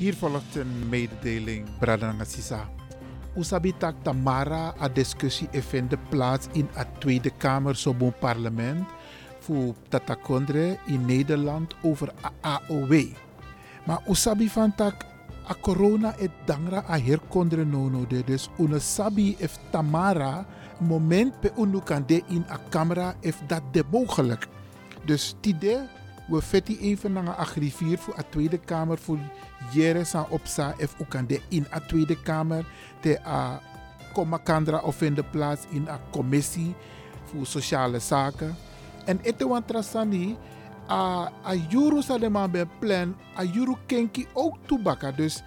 Hier volgt een mededeling, Bradanga Sisa. Usabitak Tamara a discussie vindt plaats in het Tweede Kamer Sobon parlement voor Tatakondre in Nederland over AOW. Maar usabi van tak a corona et dangra a herkondre nono de dus unasabi if Tamara moment pe unu kan de in a camera if dat de mogelijk. Dus tide we fetti even naar agrivier voor a Tweede Kamer voor jere san opsa kan de in a Tweede Kamer te a komakandra of in de plaats in a commissie voor sociale zaken. En ete wan trasani a, a juru sa de man ben plan, a juru kenki ook toebaka. Dus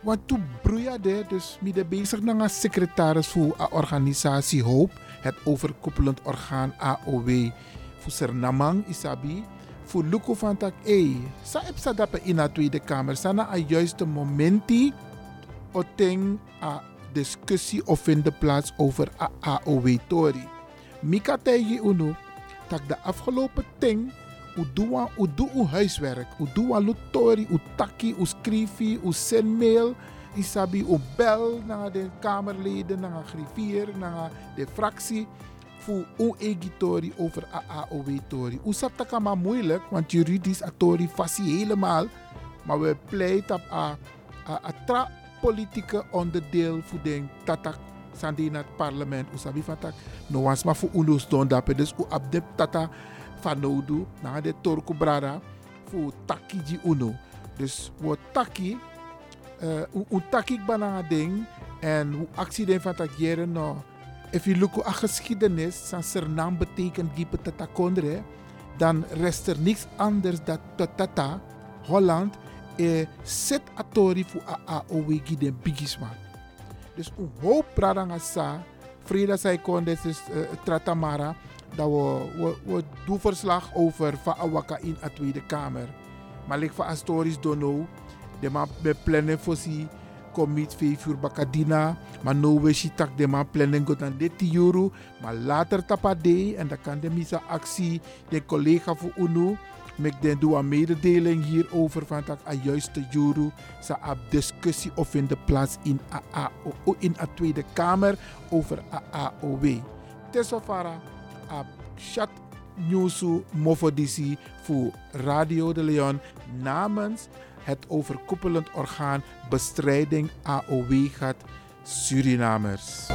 want toen broeide dus midden bezig naar secretaris voor een organisatie Hoop, het overkoepelend orgaan AOW, voor Sernamang Isabi, voor Luko van tak, hey, sa heb sa in de Tweede Kamer, sa na a juiste momenti, oteng a discussie of in de plaats over a AOW tori. Mika tegi uno, tak de afgelopen ting, u doa u doe uw huiswerk. U doa lutori, u taki, u skrifi, u send mail. Isabi u bel naar de kamerleden, naar griffier, naar de fractie. Voor uw egitori over AAOW tori. U sapt maar moeilijk, want juridisch atori fasie helemaal. Maar we pleiten op a, a, a tra politieke onderdeel voor de tatak sandi in het parlement. U sabi fatak. No was maar voor unus don dape. Dus u abdep tata fanodu na de torku brada fu taki ji uno. Dus wo taki uh, u taki bana ding en hoe accident van tak jere no. If you look at geschiedenis, naam betekent gipe tata kondre, dan rest er niks anders dan tata Holland e set atori fu a a owegi den bigisma. Dus u hoop pradanga sa, Frida zei kon dus uh, tratamara, dat we, we, we doen verslag over van Awaka in de Tweede Kamer. Maar like van Astoris Dono, de man plannen voor si commit uur bakadina, maar no we tak de man plannen go dan dit euro, maar later tapa de en dan kan de misa actie de collega voor UNO Mek den doe een mededeling hierover van dat a juiste juru sa a discussie of in de plaats in a, in a Tweede Kamer over AAOW. Tesofara a chat nieuwsu mofodisi voor Radio de Leon namens het overkoepelend orgaan bestrijding AOW gaat Surinamers.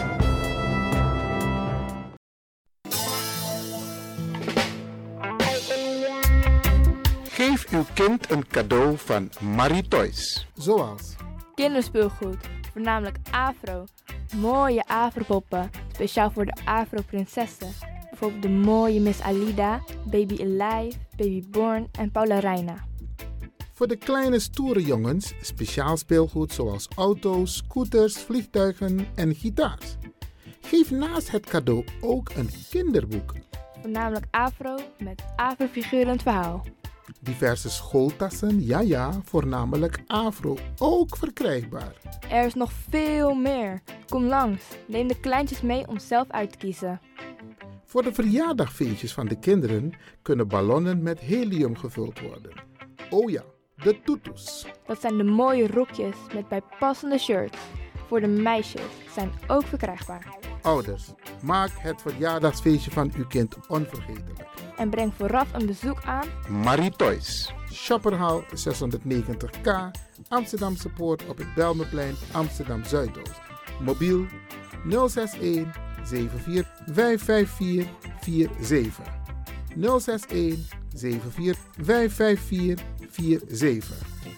Geef uw kind een cadeau van Marie Toys. Zoals kinderspeelgoed, voornamelijk afro, mooie afropoppen, speciaal voor de afro-prinsessen. Bijvoorbeeld de mooie Miss Alida, Baby Alive, Baby Born en Paula Reina. Voor de kleine stoere jongens speciaal speelgoed zoals auto's, scooters, vliegtuigen en gitaars. Geef naast het cadeau ook een kinderboek. Voornamelijk afro met afro-figurend verhaal. Diverse schooltassen, ja ja, voornamelijk afro, ook verkrijgbaar. Er is nog veel meer. Kom langs, neem de kleintjes mee om zelf uit te kiezen. Voor de verjaardagfeestjes van de kinderen kunnen ballonnen met helium gevuld worden. Oh ja, de tutus. Dat zijn de mooie rokjes met bijpassende shirts. Voor de meisjes zijn ook verkrijgbaar. Ouders, maak het verjaardagsfeestje van uw kind onvergetelijk. En breng vooraf een bezoek aan Marie Toys. Shopperhal 690K, Amsterdamse Poort op het Belmeplein, Amsterdam Zuidoost. Mobiel 061 74 554 47. 061 74 554 47.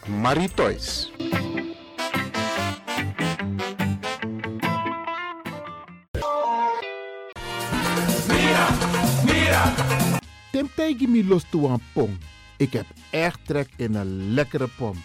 Marie Toys. Tim tegen me los toe aan pom. Ik heb echt trek in een lekkere pom.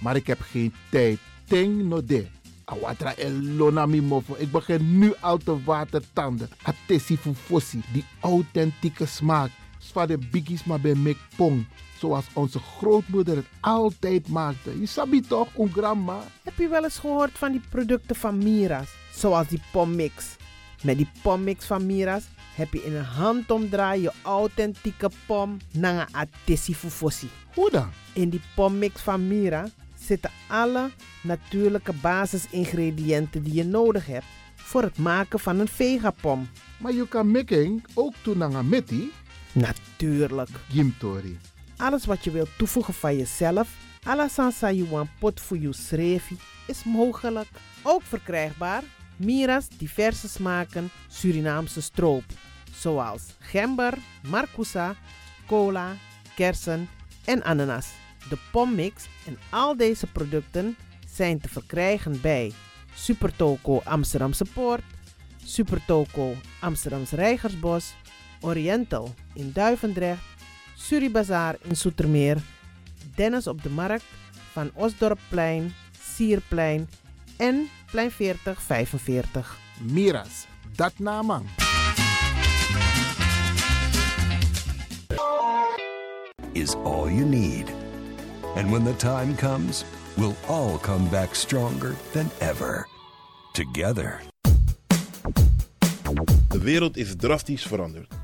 Maar ik heb geen tijd. Ting no de. Awatra elona mi mofo. Ik begin nu al te watertanden. Atesi fufosi. Die authentieke smaak. Zwa de biggies maar bij mek pong. Zoals onze grootmoeder het altijd maakte. Je sabi toch, een grandma? Heb je wel eens gehoord van die producten van Mira's? Zoals die pommix. Met die pommix van Mira's heb je in een handomdraai je authentieke pom naar een atesi fufosi. Hoe dan? In die pommix van Mira zitten alle natuurlijke basisingrediënten die je nodig hebt voor het maken van een vegapom. Maar je kan making ook doen aan meti, Natuurlijk. gimtori. Alles wat je wilt toevoegen van jezelf, alla sansa you want pot voor je srefi, is mogelijk. Ook verkrijgbaar Mira's diverse smaken Surinaamse stroop. Zoals gember, marcousa, cola, kersen en ananas. De pommix en al deze producten zijn te verkrijgen bij Supertoco Amsterdamse Poort, Supertoco Amsterdamse Reigersbos, Oriental in Duivendrecht, Suribazaar in Soetermeer, Dennis op de Markt, Van Osdorpplein, Sierplein en Plein 4045. Miras, dat naman. is all you need. And when the time comes, we'll all come back stronger than ever. Together. De wereld is drastisch veranderd.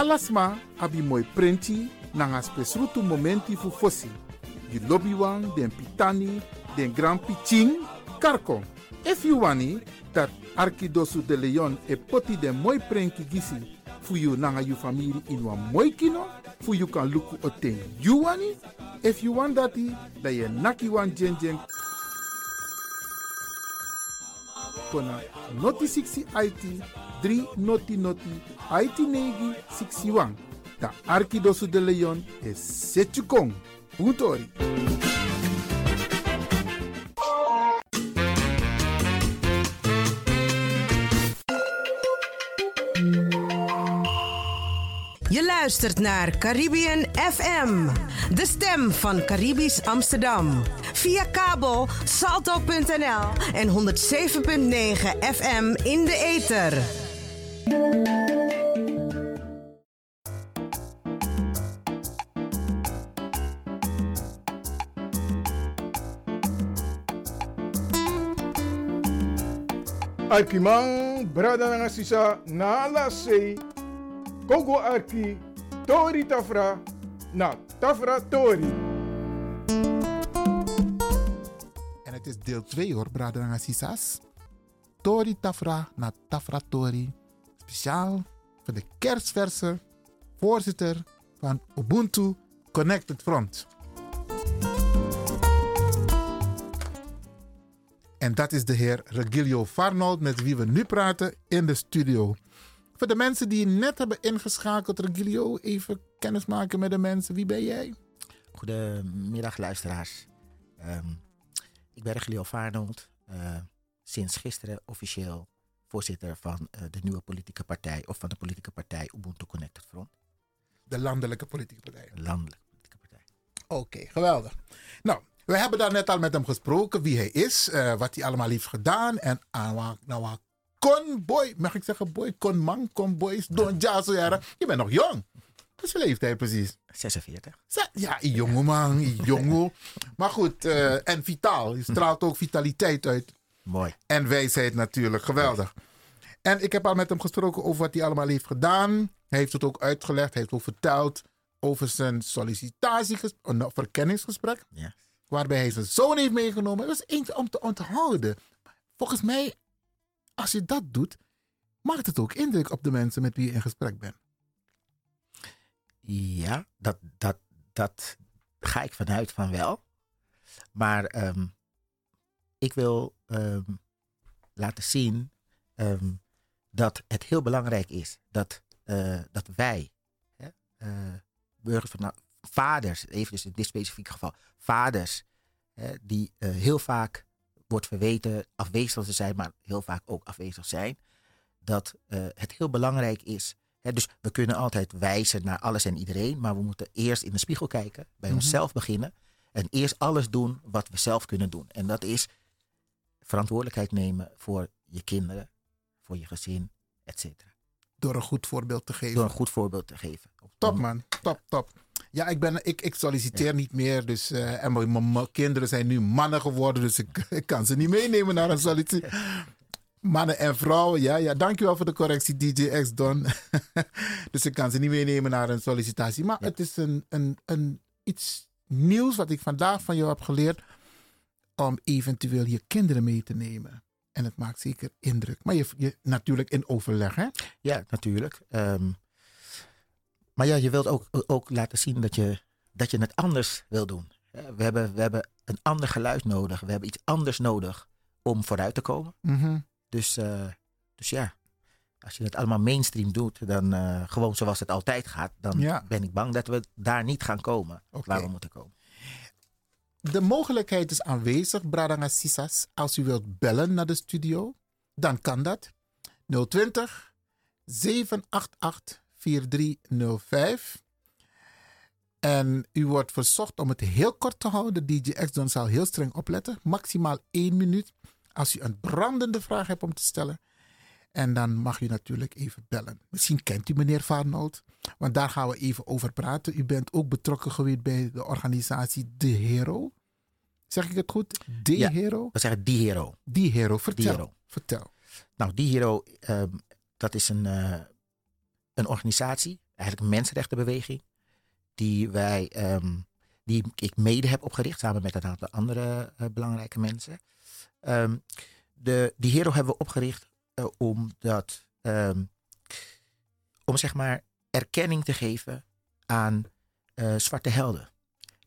Alasma abi moi prenti nanga spesrutu momenti fu fosi. Di lobby wan, den pitani, den grand piching, karko. If you wani, dat Arkidosu de Leon e poti den moi prenki gisi fu you nanga you family in wan moi kino, fu you kan luku oten you wani. If you want dati, da ye naki wan jen jen kona noti 60 IT 3 noti noti IT negi 61 Da Arquidoso de Leon is Setjukong. Puntori. Luistert naar Caribbean FM, de stem van Caribisch Amsterdam. Via kabel salto.nl en 107.9 FM in de ether. Arkimang, brada sisa, na Arki, Tori Tafra, na Tafra Tori. En het is deel 2 hoor, Brada Nassisas. Tori Tafra na Tafra Tori. Speciaal voor de kerstverse voorzitter van Ubuntu Connected Front. En dat is de heer Regilio Farnold met wie we nu praten in de studio. Voor de mensen die net hebben ingeschakeld, Regilio, even kennis maken met de mensen. Wie ben jij? Goedemiddag luisteraars. Ehm, ik ben Regilio Vaarnold. eh, sinds gisteren officieel voorzitter van eh, de nieuwe politieke partij, of van de politieke partij Ubuntu Connected Front. De landelijke politieke partij. Landelijke politieke partij. Oké, geweldig. Nou, we hebben daar net al met hem gesproken wie hij is, eh, wat hij allemaal heeft gedaan. En aan nou, wa- kon boy, mag ik zeggen boy, kon man, kon boys, don ja, zo jaren. Je bent nog jong. Wat is je leeftijd precies? 46. Ze- Ja, een jonge man, een jonge. Maar goed, eh, en vitaal. Je straalt ook vitaliteit uit. Mooi. En wijsheid natuurlijk, geweldig. En ik heb al met hem gesproken over wat hij allemaal heeft gedaan. Hij heeft het ook uitgelegd, hij heeft ook verteld over zijn sollicitatiegesprek, een verkenningsgesprek. Ja. Waarbij hij zijn zoon heeft meegenomen. Dat is eentje om te onthouden. Volgens mij, als je dat doet, maakt het ook indruk op de mensen met wie je in gesprek bent. Ja, dat, dat, dat ga ik vanuit van wel. Maar ehm, ik wil ehm, laten zien ehm, dat het heel belangrijk is dat, eh, dat wij, hè, eh, burgers van nou, vaders, even dus in dit specifieke geval, vaders, hè, die eh, heel vaak wordt verweten afwezig te zijn, maar heel vaak ook afwezig zijn, dat eh, het heel belangrijk is Hè, dus we kunnen altijd wijzen naar alles en iedereen, maar we moeten eerst in de spiegel kijken, bij Mhm. onszelf beginnen en eerst alles doen wat we zelf kunnen doen. En dat is verantwoordelijkheid nemen voor je kinderen, voor je gezin, et cetera. Door een goed voorbeeld te geven. Door een goed voorbeeld te geven. Top man, top, top. Ja, ik, ben, ik, ik solliciteer niet meer. Dus, eh, en mijn, kinderen zijn nu mannen geworden. Dus ik, ik kan ze niet meenemen naar een sollicitatie. Mannen en vrouwen, ja, ja. Dankjewel voor de correctie, DJ X Don. dus ik kan ze niet meenemen naar een sollicitatie. Maar het is een, een, een, iets nieuws wat ik vandaag van jou heb geleerd. Om eventueel je kinderen mee te nemen. En het maakt zeker indruk. Maar je, je natuurlijk in overleg, hè? Ja, natuurlijk. Ehm, maar ja, je wilt ook, ook laten zien dat je, dat je het anders wil doen. We hebben, we hebben een ander geluid nodig. We hebben iets anders nodig om vooruit te komen. Mhm. Dus, eh, dus ja, als je het allemaal mainstream doet, dan eh, gewoon zoals het altijd gaat, dan Ja. ben ik bang dat we daar niet gaan komen waar we moeten komen. De mogelijkheid is aanwezig, Bradanga Sisas. Als u wilt bellen naar de studio, dan kan dat. 020 788 4305. En u wordt verzocht om het heel kort te houden. DJ X-Don zal heel streng opletten. Maximaal één minuut. Als u een brandende vraag hebt om te stellen. En dan mag u natuurlijk even bellen. Misschien kent u meneer Varnold. Want daar gaan we even over praten. U bent ook betrokken geweest bij de organisatie De Hero. Zeg ik het goed? De Ja. Hero? We zeggen die hero. Die Hero, vertel. Die hero. Vertel. Nou, die hero, ehm, dat is een, eh, een organisatie, eigenlijk een mensenrechtenbeweging, die wij, ehm, die ik mede heb opgericht samen met een aantal andere eh, belangrijke mensen. Ehm, de, die hero hebben we opgericht eh, omdat, ehm, om zeg maar erkenning te geven aan eh, zwarte helden.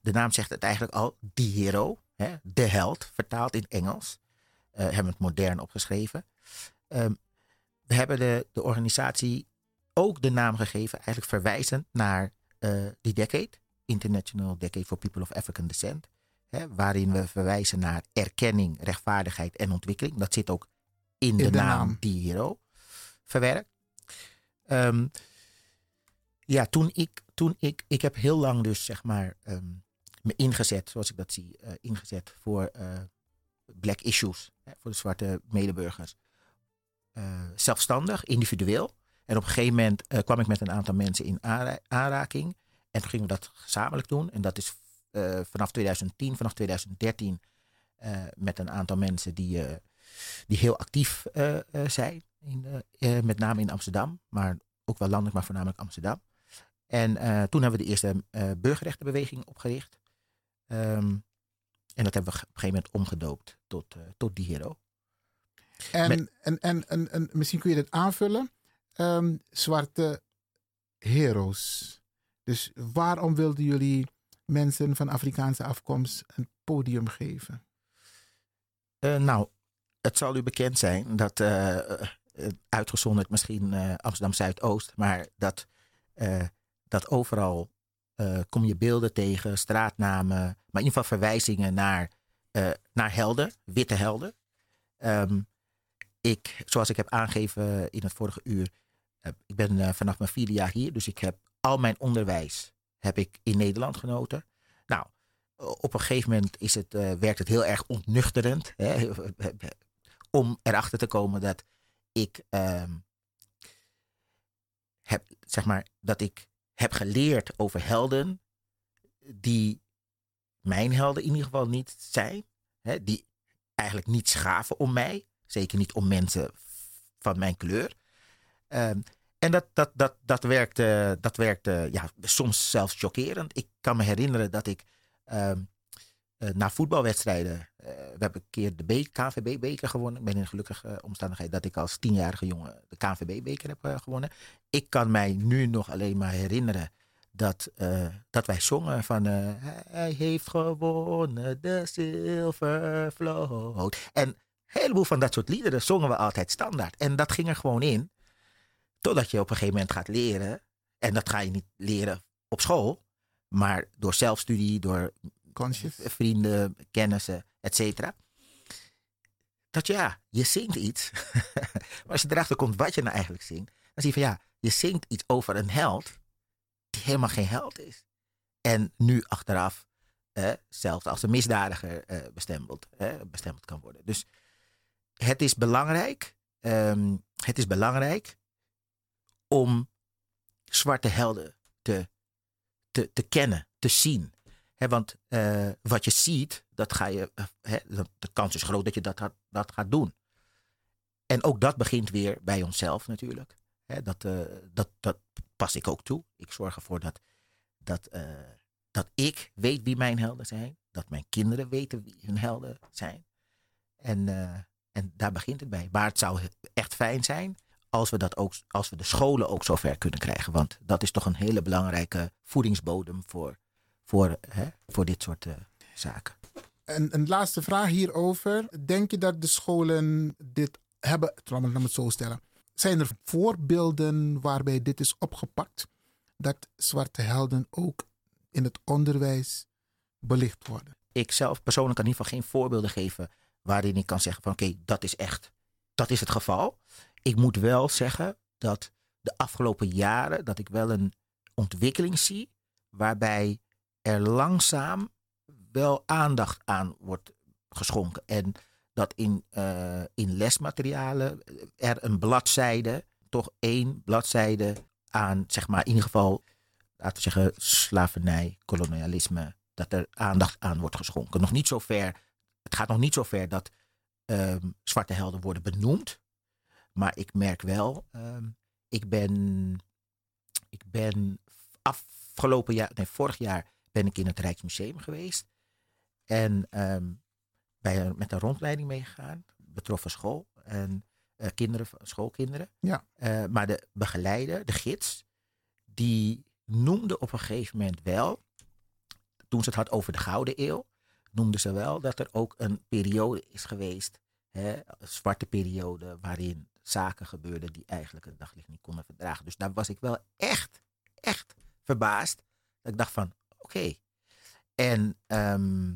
De naam zegt het eigenlijk al, die hero, hè, de held, vertaald in Engels. Hebben het modern opgeschreven. We hebben de, de organisatie ook de naam gegeven, eigenlijk verwijzend naar uh, die decade, International Decade for People of African Descent. Hè, waarin we verwijzen naar erkenning, rechtvaardigheid en ontwikkeling. Dat zit ook in, de, naam, die Hero verwerkt. Um, ja, toen ik, toen ik, ik heb heel lang dus zeg maar um, me ingezet, zoals ik dat zie, uh, ingezet voor uh, black issues, hè, voor de zwarte medeburgers. Zelfstandig, individueel. En op een gegeven moment kwam ik met een aantal mensen in aanra aanraking. En toen gingen we dat gezamenlijk doen. En dat is vanaf 2010, vanaf 2013 met een aantal mensen die, die heel actief zijn. In, met name in Amsterdam, maar ook wel landelijk, maar voornamelijk Amsterdam. En toen hebben we de eerste burgerrechtenbeweging opgericht. Um, en dat hebben we op een gegeven moment omgedoopt tot, tot die hero. En, Met... en, en, en, en, misschien kun je dit aanvullen. Um, zwarte heroes. Dus waarom wilden jullie mensen van Afrikaanse afkomst een podium geven? nou, het zal u bekend zijn dat, uitgezonderd misschien Amsterdam Zuidoost, maar dat dat overal uh, kom je beelden tegen, straatnamen, maar in ieder geval verwijzingen naar, uh, naar helden, witte helden. Um, ik, zoals ik heb aangegeven in het vorige uur, uh, ik ben vanaf mijn vierde jaar hier, dus ik heb al mijn onderwijs heb ik in Nederland genoten. Nou, op een gegeven moment is het, werkt het heel erg ontnuchterend hè, om erachter te komen dat ik um, heb, zeg maar, dat ik heb geleerd over helden die mijn helden in ieder geval niet zijn. Hè, die eigenlijk niet schaven om mij. Zeker niet om mensen van mijn kleur. Um, en dat, dat, dat, dat werkte, dat werkte ja, soms zelfs chockerend. Ik kan me herinneren dat ik um, na voetbalwedstrijden. Uh, we hebben een keer de KNVB-beker gewonnen. Ik ben in een gelukkige omstandigheid dat ik als tienjarige jongen de KNVB-beker heb gewonnen. Ik kan mij nu nog alleen maar herinneren dat, dat wij zongen van Hij heeft gewonnen de zilvervloot. En een heleboel van dat soort liederen zongen we altijd standaard. En dat ging er gewoon in. Totdat je op een gegeven moment gaat leren. En dat ga je niet leren op school. Maar door zelfstudie, door Conscious. vrienden, kennissen, et cetera. Dat ja, je zingt iets. maar als je erachter komt wat je nou eigenlijk zingt, dan zie je van ja, je zingt iets over een held die helemaal geen held is. En nu achteraf eh, zelfs als een misdadiger eh, bestempeld, eh, bestempeld kan worden. Dus het is belangrijk, um, het is belangrijk om zwarte helden te, te, te kennen, te zien want uh, wat je ziet, dat ga je, uh, de kans is groot dat je dat, dat gaat doen. En ook dat begint weer bij onszelf natuurlijk. dat, uh, dat, dat pas ik ook toe. Ik zorg ervoor dat, dat, dat ik weet wie mijn helden zijn. Dat mijn kinderen weten wie hun helden zijn. En, en daar begint het bij. Maar het zou echt fijn zijn als we, dat ook, als we de scholen ook zover kunnen krijgen. Want dat is toch een hele belangrijke voedingsbodem voor voor, hè, voor dit soort uh, zaken. En een laatste vraag hierover. Denk je dat de scholen dit hebben, laat me het zo stellen. Zijn er voorbeelden waarbij dit is opgepakt? Dat zwarte helden ook in het onderwijs belicht worden? Ik zelf persoonlijk kan in ieder geval geen voorbeelden geven waarin ik kan zeggen van oké, dat is echt, dat is het geval. Ik moet wel zeggen dat de afgelopen jaren dat ik wel een ontwikkeling zie waarbij er langzaam wel aandacht aan wordt geschonken. En dat in, uh, in lesmaterialen er een bladzijde, toch één bladzijde aan, zeg maar, in ieder geval, laten we zeggen, slavernij, kolonialisme, dat er aandacht aan wordt geschonken. Nog niet zo ver, het gaat nog niet zo ver dat um, zwarte helden worden benoemd. Maar ik merk wel, um, ik ben, ik ben afgelopen jaar, nee, vorig jaar ben ik in het Rijksmuseum geweest. En um, bij, met een rondleiding meegegaan, betroffen school en uh, kinderen, schoolkinderen. Ja. Uh, maar de begeleider, de gids, die noemde op een gegeven moment wel, toen ze het had over de Gouden Eeuw, noemde ze wel dat er ook een periode is geweest, hè, een zwarte periode, waarin zaken gebeurden die eigenlijk het daglicht niet konden verdragen. Dus daar was ik wel echt, echt verbaasd. Dat ik dacht van, oké. En ehm,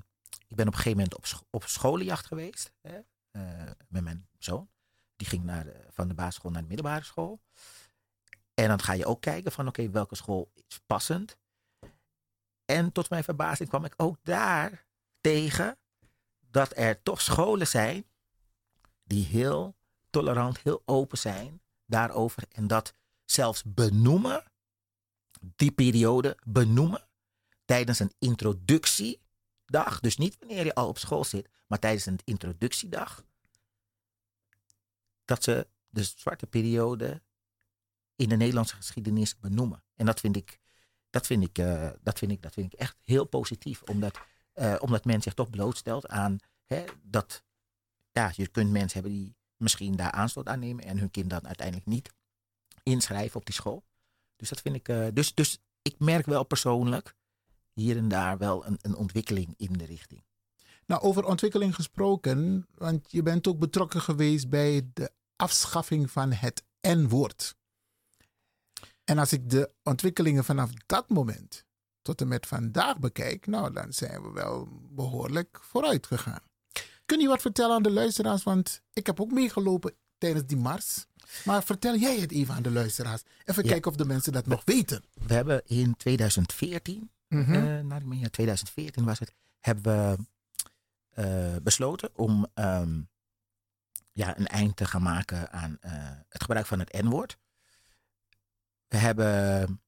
ik ben op een gegeven moment op, op scholenjacht geweest hè, eh, met mijn zoon. Die ging naar van de basisschool naar de middelbare school. En dan ga je ook kijken van, oké, welke school is passend? En tot mijn verbazing kwam ik ook daar tegen dat er toch scholen zijn die heel tolerant, heel open zijn daarover. En dat zelfs benoemen, die periode benoemen, tijdens een introductiedag. Dus niet wanneer je al op school zit, maar tijdens een introductiedag. Dat ze de zwarte periode in de Nederlandse geschiedenis benoemen. En dat vind ik, dat vind ik, eh, dat vind ik, dat vind ik echt heel positief. Omdat, eh, omdat men zich toch blootstelt aan hè, dat ja, je kunt mensen hebben die misschien daar aanstoot aan nemen en hun kind dan uiteindelijk niet inschrijven op die school. Dus dat vind ik. eh, dus, dus ik merk wel persoonlijk hier en daar wel een, een ontwikkeling in de richting. Nou, over ontwikkeling gesproken, want je bent ook betrokken geweest bij de afschaffing van het N-woord. En als ik de ontwikkelingen vanaf dat moment tot en met vandaag bekijk, nou, dan zijn we wel behoorlijk vooruit gegaan. Kun je wat vertellen aan de luisteraars? Want ik heb ook meegelopen tijdens die mars. Maar vertel jij het even aan de luisteraars. Even Ja. kijken of de mensen dat nog weten. We hebben in 2014, Mhm. eh, naar ik meen, ja, 2014 was het, hebben we eh, besloten om ehm, ja, een eind te gaan maken aan eh, het gebruik van het N-woord. We hebben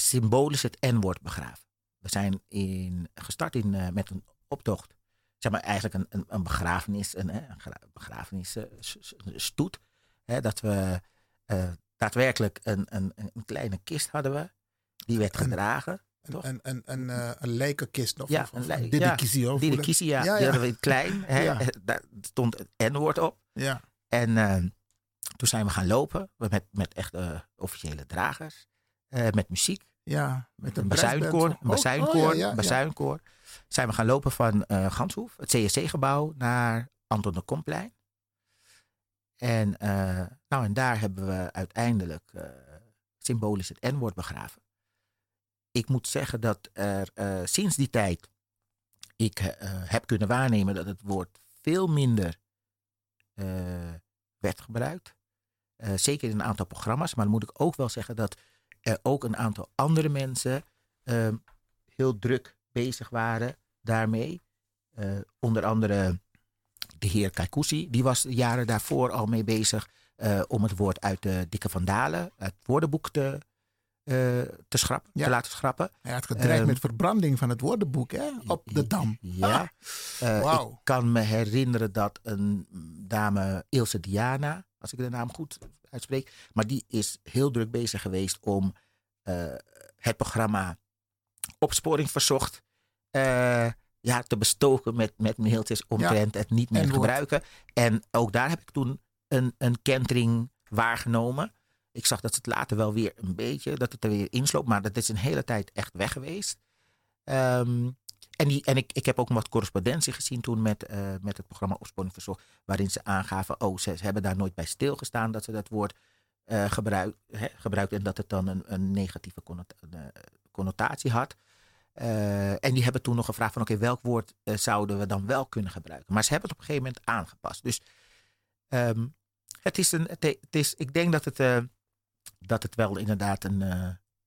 symbolisch het N-woord begraven. We zijn in, gestart in, eh, met een optocht. Zeg maar eigenlijk een, een, een begrafenis, een, een gra- begrafenisstoet. Hè, dat we eh, daadwerkelijk een, een, een kleine kist hadden we. Die werd gedragen. toch? Een, een, een, eh, een lijkenkist of, Ja, of, een didikiezie, ja, didikiezie, ja. ja, Die ja. hadden we klein. Hè. Ja. Daar stond het N-woord op. Ja. En eh, toen zijn we gaan lopen met, met echt eh, officiële dragers. Eh, met muziek. Ja, met een bazuinkoor. Oh, bazuinkoor. oh, ja, ja, ja. een bazuinkoor. Zijn we gaan lopen van eh Ganshoef, het CSC-gebouw, naar Anton de Komplein. En, eh, nou, en daar hebben we uiteindelijk symbolisch het N-woord begraven. Ik moet zeggen dat er sinds die tijd ik heb kunnen waarnemen dat het woord veel minder werd gebruikt. Zeker in een aantal programma's. Maar dan moet ik ook wel zeggen dat er ook een aantal andere mensen eh, heel druk bezig waren daarmee. Eh, onder andere de heer Kaikousi, die was de jaren daarvoor al mee bezig eh, om het woord uit de Dikke Vandalen, het woordenboek te, eh, te, schrappen, te laten schrappen. Hij had gedreigd Ehm, met verbranding van het woordenboek hè, op de dam. Ja. Ah. Ik kan me herinneren dat een dame, Ilse Diana, als ik de naam goed uitspreek, maar die is heel druk bezig geweest om eh, het programma Opsporing Verzocht eh, ja, te bestoken met, met mailtjes omtrent het niet meer N-woord. gebruiken. En ook daar heb ik toen een, een kentering waargenomen. Ik zag dat het later wel weer een beetje, dat het er weer insloop, maar dat is een hele tijd echt weg geweest. Ehm, en en ik, ik heb ook wat correspondentie gezien toen met, eh, met het programma Opsporing Verzocht. Waarin ze aangaven, oh, ze, hebben daar nooit bij stilgestaan dat ze dat woord gebruik, hè, gebruikt. En dat het dan een, een negatieve eh, connotatie had. En die hebben toen nog gevraagd van, oké, welk woord zouden we dan wel kunnen gebruiken? Maar ze hebben het op een gegeven moment aangepast. Dus ehm, het is een, het, is, ik denk dat het, dat het wel inderdaad een,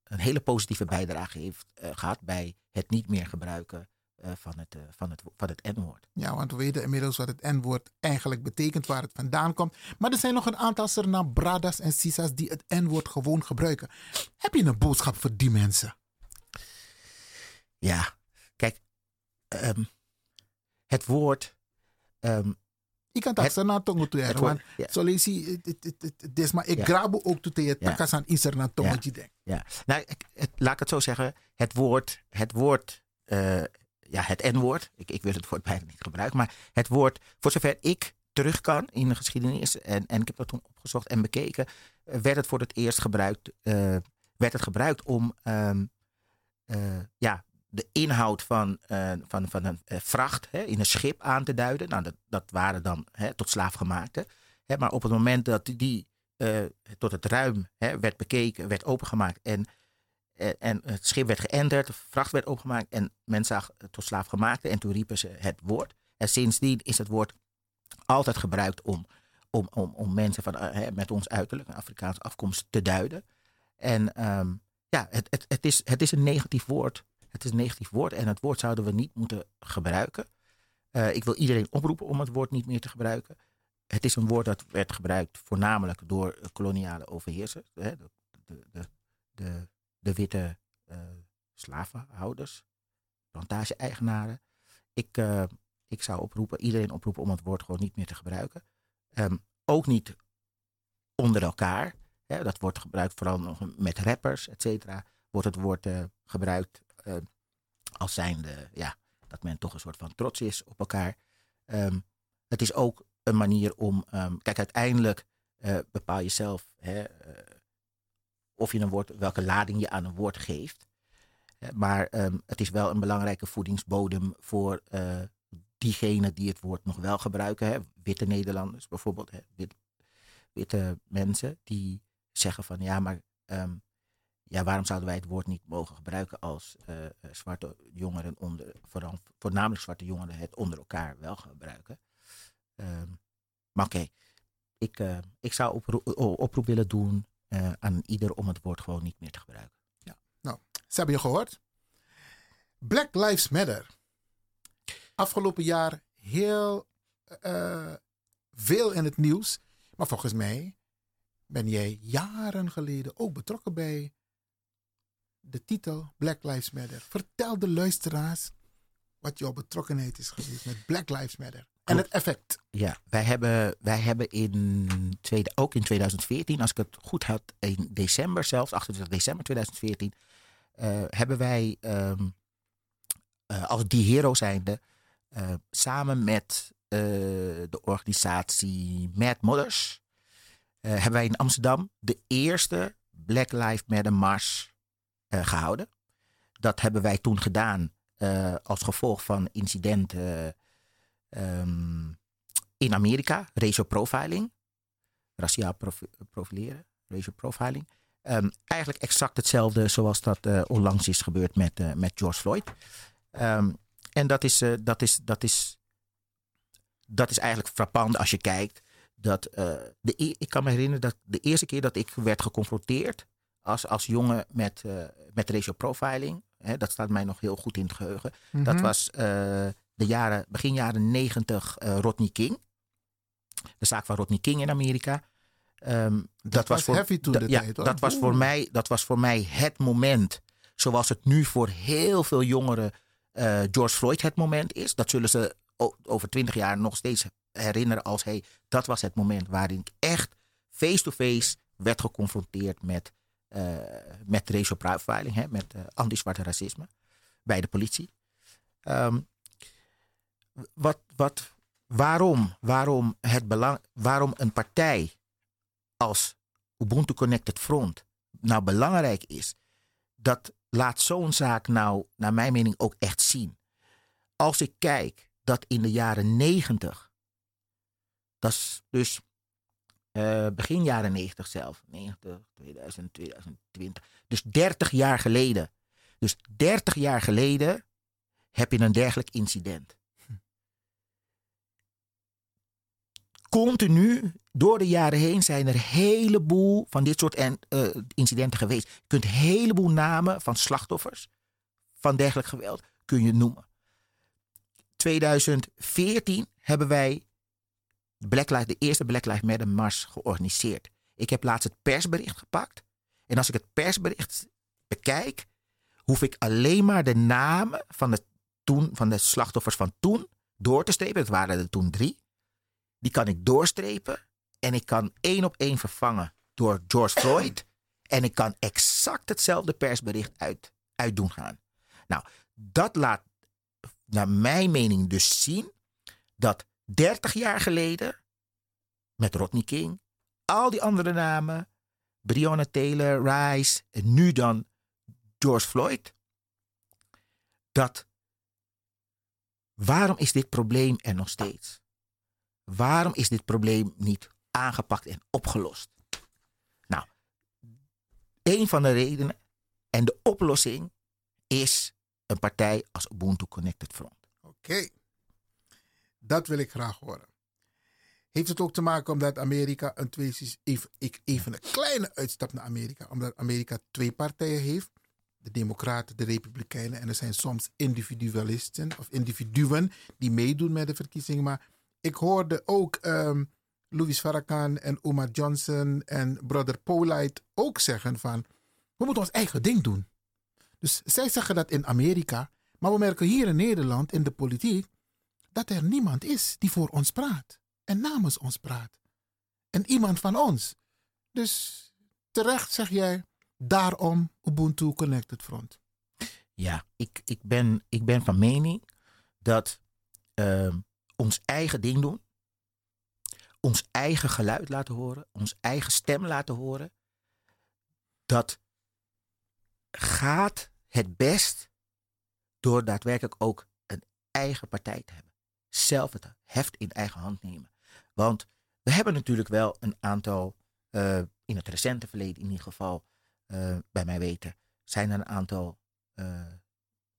een hele positieve bijdrage heeft eh, gehad bij het niet meer gebruiken eh, van, het, eh, van, het, van het N-woord. Ja, want we weten inmiddels wat het N-woord eigenlijk betekent, waar het vandaan komt. Maar er zijn nog een aantal Suriname Bradas en Sisas die het N-woord gewoon gebruiken. Heb je een boodschap voor die mensen? Ja, kijk, ehm, het woord. ehm, Ik kan dat na tongo toe woord- want zo lees je, maar ik grabo ook toe te je Ja. takas aan iser na tongetje denk. Ja, nou, laat ik het zo zeggen. Het woord, het woord, eh, ja, het N-woord. Ik, ik wil het woord bijna niet gebruiken, maar het woord, voor zover ik terug kan in de geschiedenis, en, en ik heb dat toen opgezocht en bekeken, eh, werd het voor het eerst gebruikt, eh, werd het gebruikt om, ehm, eh, ja, de inhoud van, van, van een vracht hè, in een schip aan te duiden. Nou, dat, dat waren dan hè, tot slaafgemaakte. Hè, maar op het moment dat die tot het ruim hè, werd bekeken, werd opengemaakt en, en, en het schip werd geënterd, de vracht werd opengemaakt en men zag tot slaafgemaakte en toen riepen ze het woord. En sindsdien is het woord altijd gebruikt om, om, om, om mensen van, eh, hè, met ons uiterlijk, Afrikaanse afkomst, te duiden. En ehm, ja, het, het, het, is, het is een negatief woord. Het is een negatief woord en het woord zouden we niet moeten gebruiken. Eh, ik wil iedereen oproepen om het woord niet meer te gebruiken. Het is een woord dat werd gebruikt voornamelijk door koloniale overheersers. Hè, de, de, de, de, de witte uh, slavenhouders, plantage-eigenaren. Ik, uh, ik zou oproepen, iedereen oproepen om het woord gewoon niet meer te gebruiken. Um, ook niet onder elkaar. Hè, dat wordt gebruikt vooral nog met rappers, et cetera. Wordt het woord uh, gebruikt als zijnde, ja, dat men toch een soort van trots is op elkaar. Um, het is ook een manier om. Um, kijk, uiteindelijk bepaal je zelf of je een woord, welke lading je aan een woord geeft. maar um, het is wel een belangrijke voedingsbodem voor uh, diegenen die het woord nog wel gebruiken. Hè. Witte Nederlanders bijvoorbeeld, hè, wit, witte mensen die zeggen van ja, maar um, ja, waarom zouden wij het woord niet mogen gebruiken als zwarte jongeren, onder, voornamelijk zwarte jongeren, het onder elkaar wel gebruiken. Um, maar oké, ik, ik zou oproep willen doen uh, aan ieder om het woord gewoon niet meer te gebruiken. Ja, nou, ze hebben je gehoord. Black Lives Matter. Afgelopen jaar heel uh, veel in het nieuws. Maar volgens mij ben jij jaren geleden ook betrokken bij de titel Black Lives Matter. Vertel de luisteraars wat jouw betrokkenheid is geweest met Black Lives Matter. En het effect. Ja, wij hebben, wij hebben in tweede, ook in 2014, als ik het goed had, in december zelfs, 28 december 2014, uh, hebben wij um, uh, als die hero zijnde, uh, samen met de organisatie Mad Mothers, hebben wij in Amsterdam de eerste Black Lives Matter Mars gehouden. Dat hebben wij toen gedaan als gevolg van incidenten um, in Amerika, racial profiling, raciaal profi profileren, racial profiling. Um, eigenlijk exact hetzelfde zoals dat uh, onlangs is gebeurd met, uh, met George Floyd. Um, en dat is, uh, dat, is, dat, is, dat is eigenlijk frappant als je kijkt. Dat, de, e-, ik kan me herinneren dat de eerste keer dat ik werd geconfronteerd als, als jongen met, met racial profiling. Hè, dat staat mij nog heel goed in het geheugen. Mm -hmm. Dat was de jaren, begin jaren negentig uh, Rodney King. De zaak van Rodney King in Amerika. Um, dat, dat, was, voor, heavy toen de ja, tijd. Dat was, voor mij, dat was voor mij het moment, zoals het nu voor heel veel jongeren uh, George Floyd het moment is. Dat zullen ze over twintig jaar nog steeds herinneren als hey, dat was het moment waarin ik echt face-to-face werd geconfronteerd met, uh, met racial profiling, hè, met uh, anti-zwarte racisme bij de politie. Um, wat, wat, waarom, waarom, het belang, waarom een partij als Ubuntu Connected Front nou belangrijk is, dat laat zo'n zaak nou, naar mijn mening, ook echt zien. Als ik kijk dat in de jaren 90, dat is dus uh, begin jaren 90 zelf, 90, 2000, 2020, dus 30 jaar geleden. Dus 30 jaar geleden heb je een dergelijk incident. Continu door de jaren heen zijn er een heleboel van dit soort en, uh, incidenten geweest. Je kunt een heleboel namen van slachtoffers van dergelijk geweld kun je noemen. 2014 hebben wij Black Lives, de eerste Black Lives Matter Mars georganiseerd. Ik heb laatst het persbericht gepakt. En als ik het persbericht bekijk, hoef ik alleen maar de namen van de, toen, van de slachtoffers van toen door te strepen. Het waren er toen drie. Die kan ik doorstrepen en ik kan één op één vervangen door George Floyd. En ik kan exact hetzelfde persbericht uit, uit doen gaan. Nou, dat laat naar mijn mening dus zien dat 30 jaar geleden met Rodney King, al die andere namen, Breonna Taylor, Rice en nu dan George Floyd, dat waarom is dit probleem er nog steeds? Waarom is dit probleem niet aangepakt en opgelost. Nou, een van de redenen en de oplossing is een partij als Ubuntu Connected Front. Oké, dat wil ik graag horen. Heeft het ook te maken omdat Amerika een twee even, ik- even een kleine uitstap naar Amerika, omdat Amerika twee partijen heeft, de Democraten, de Republikeinen en er zijn soms individualisten of individuen die meedoen met de verkiezingen. Maar ik hoorde ook ehm, Louis Farrakhan en Omar Johnson en brother Polite ook zeggen van we moeten ons eigen ding doen. Dus zij zeggen dat in Amerika, maar we merken hier in Nederland in de politiek dat er niemand is die voor ons praat en namens ons praat. En iemand van ons. Dus terecht zeg jij, daarom Ubuntu Connected Front. Ja, ik, ik, ben, ik ben van mening dat ehm, ons eigen ding doen, ons eigen geluid laten horen, ons eigen stem laten horen, dat gaat het best door daadwerkelijk ook een eigen partij te hebben. Zelf het heft in eigen hand nemen. Want we hebben natuurlijk wel een aantal, eh, in het recente verleden in ieder geval, eh, bij mij weten, zijn er een aantal eh,